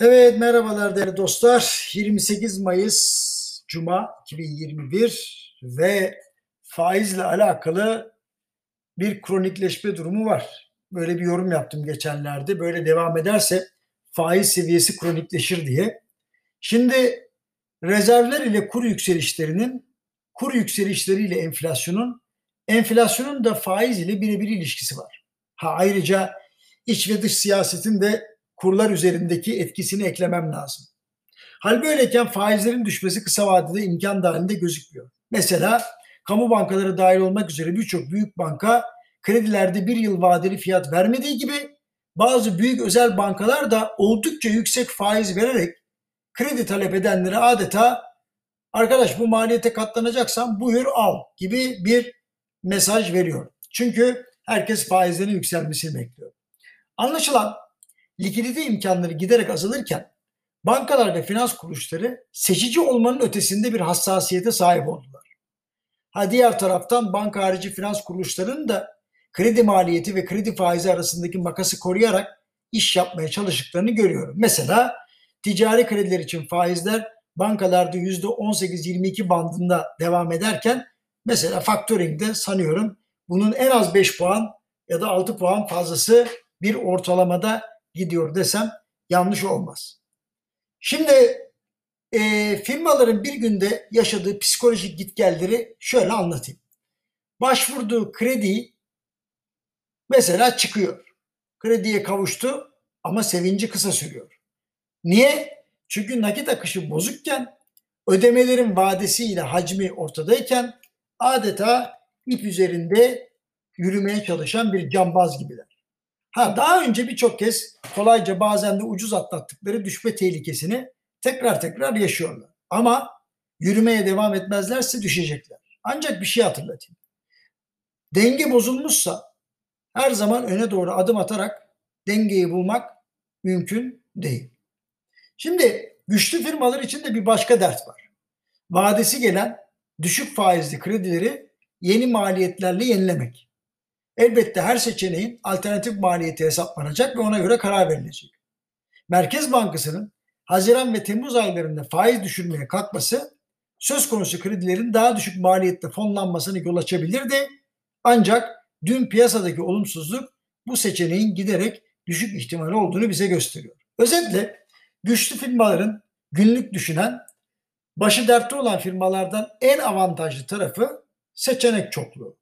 Evet merhabalar değerli dostlar. 28 Mayıs Cuma 2021 ve faizle alakalı bir kronikleşme durumu var. Böyle bir yorum yaptım geçenlerde. Böyle devam ederse faiz seviyesi kronikleşir diye. Şimdi rezervler ile kur yükselişlerinin, kur yükselişleriyle enflasyonun, enflasyonun da faiz ile birebir ilişkisi var. Ha ayrıca iç ve dış siyasetin de kurlar üzerindeki etkisini eklemem lazım. Hal böyleyken faizlerin düşmesi kısa vadede imkan dahilinde gözükmüyor. Mesela kamu bankaları dahil olmak üzere birçok büyük banka kredilerde bir yıl vadeli fiyat vermediği gibi bazı büyük özel bankalar da oldukça yüksek faiz vererek kredi talep edenlere adeta arkadaş bu maliyete katlanacaksan buyur al gibi bir mesaj veriyor. Çünkü herkes faizlerin yükselmesini bekliyor. Anlaşılan likidite imkanları giderek azalırken bankalar ve finans kuruluşları seçici olmanın ötesinde bir hassasiyete sahip oldular. Ha diğer taraftan banka harici finans kuruluşlarının da kredi maliyeti ve kredi faizi arasındaki makası koruyarak iş yapmaya çalıştıklarını görüyorum. Mesela ticari krediler için faizler bankalarda %18-22 bandında devam ederken mesela faktöringde sanıyorum bunun en az 5 puan ya da 6 puan fazlası bir ortalamada gidiyor desem yanlış olmaz. Şimdi e, firmaların bir günde yaşadığı psikolojik gitgelleri şöyle anlatayım. Başvurduğu kredi mesela çıkıyor. Krediye kavuştu ama sevinci kısa sürüyor. Niye? Çünkü nakit akışı bozukken ödemelerin vadesiyle hacmi ortadayken adeta ip üzerinde yürümeye çalışan bir cambaz gibiler. Ha daha önce birçok kez kolayca bazen de ucuz atlattıkları düşme tehlikesini tekrar tekrar yaşıyorlar. Ama yürümeye devam etmezlerse düşecekler. Ancak bir şey hatırlatayım. Denge bozulmuşsa her zaman öne doğru adım atarak dengeyi bulmak mümkün değil. Şimdi güçlü firmalar için de bir başka dert var. Vadesi gelen düşük faizli kredileri yeni maliyetlerle yenilemek. Elbette her seçeneğin alternatif maliyeti hesaplanacak ve ona göre karar verilecek. Merkez Bankası'nın Haziran ve Temmuz aylarında faiz düşürmeye kalkması söz konusu kredilerin daha düşük maliyette fonlanmasını yol açabilirdi. Ancak dün piyasadaki olumsuzluk bu seçeneğin giderek düşük ihtimali olduğunu bize gösteriyor. Özetle güçlü firmaların günlük düşünen, başı dertte olan firmalardan en avantajlı tarafı seçenek çokluğu.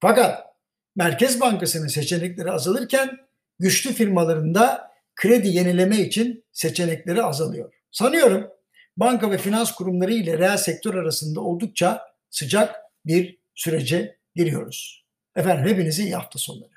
Fakat Merkez Bankası'nın seçenekleri azalırken güçlü firmalarında kredi yenileme için seçenekleri azalıyor. Sanıyorum banka ve finans kurumları ile reel sektör arasında oldukça sıcak bir sürece giriyoruz. Efendim hepinize iyi hafta sonları.